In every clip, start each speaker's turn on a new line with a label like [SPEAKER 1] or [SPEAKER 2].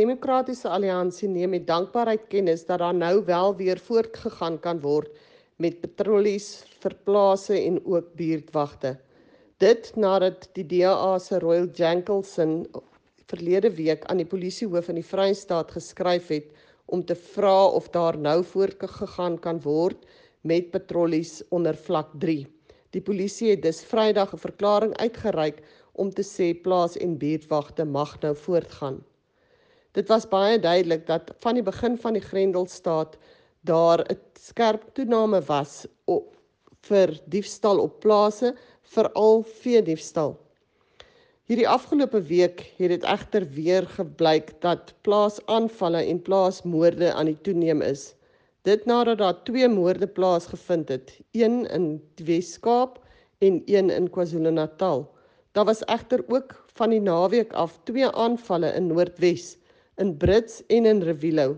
[SPEAKER 1] Demokratiese Alliansie neem met dankbaarheid kennis dat daar nou wel weer voortgegaan kan word met patrollies, verplase en ook buurtwagte. Dit nadat die DA se Royal Jankelson verlede week aan die polisiehoof in die Vrystaat geskryf het om te vra of daar nou voortgegaan kan word met patrollies onder vlak 3. Die polisie het dus Vrydag 'n verklaring uitgereik om te sê plaas en buurtwagte mag nou voortgaan. Dit was baie duidelik dat van die begin van die Grendelstaat daar 'n skerp toename was op vir diefstal op plase, veral vee diefstal. Hierdie afgelope week het dit egter weer gebleik dat plaasaanvalle en plaasmoorde aan die toeneem is. Dit nadat daar twee moorde plaasgevind het, een in Wes-Kaap en een in KwaZulu-Natal. Daar was egter ook van die naweek af twee aanvalle in Noordwes, in Brits en in Revilo.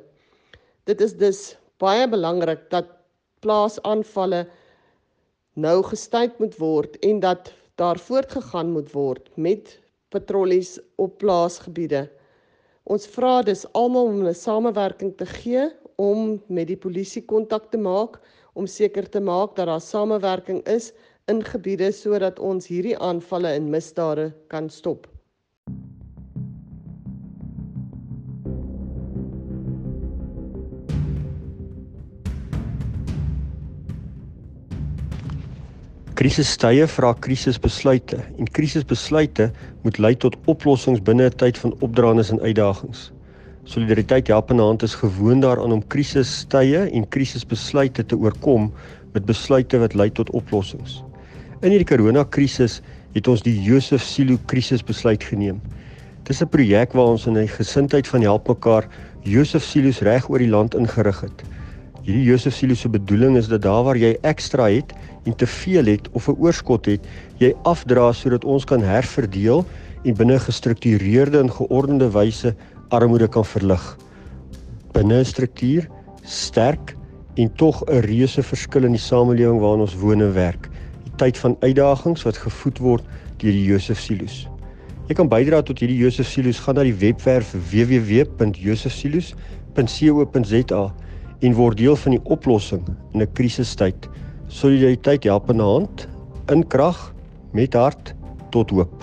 [SPEAKER 1] Dit is dus baie belangrik dat plaasaanvalle nou gestuit moet word en dat daar voortgegaan moet word met patrollies op plaasgebiede. Ons vra dus almal om 'n samewerking te gee om met die polisie kontak te maak om seker te maak dat daar samewerking is in gebiede sodat ons hierdie aanvalle en misdade kan stop.
[SPEAKER 2] Krisistye vra krisisbesluite en krisisbesluite moet lei tot oplossings binne 'n tyd van opdraandes en uitdagings. Solidariteit help in hand is gewoond daaraan om krisistye en krisisbesluite te oorkom met besluite wat lei tot oplossings. In hierdie koronakrisis het ons die Josef Silo krisisbesluit geneem. Dis 'n projek waar ons in 'n gesindheid van help mekaar Josef Silos reg oor die land ingerig het. Hierdie Josef Silo se bedoeling is dat daar waar jy ekstra het en te veel het of 'n oorskot het, jy afdra sodat ons kan herverdeel en binne gestruktureerde en geordende wyse armoede kan verlig. Binne 'n struktuur sterk en tog 'n reuse verskil in die samelewing waarin ons woon en werk. Die tyd van uitdagings wat gevoed word deur die Josef Silos. Jy kan bydra tot hierdie Josef Silos gaan na die webwerf www.josefsilos.co.za en word deel van die oplossing in 'n krisistyd solidariteit help in hand in krag met hart tot hoop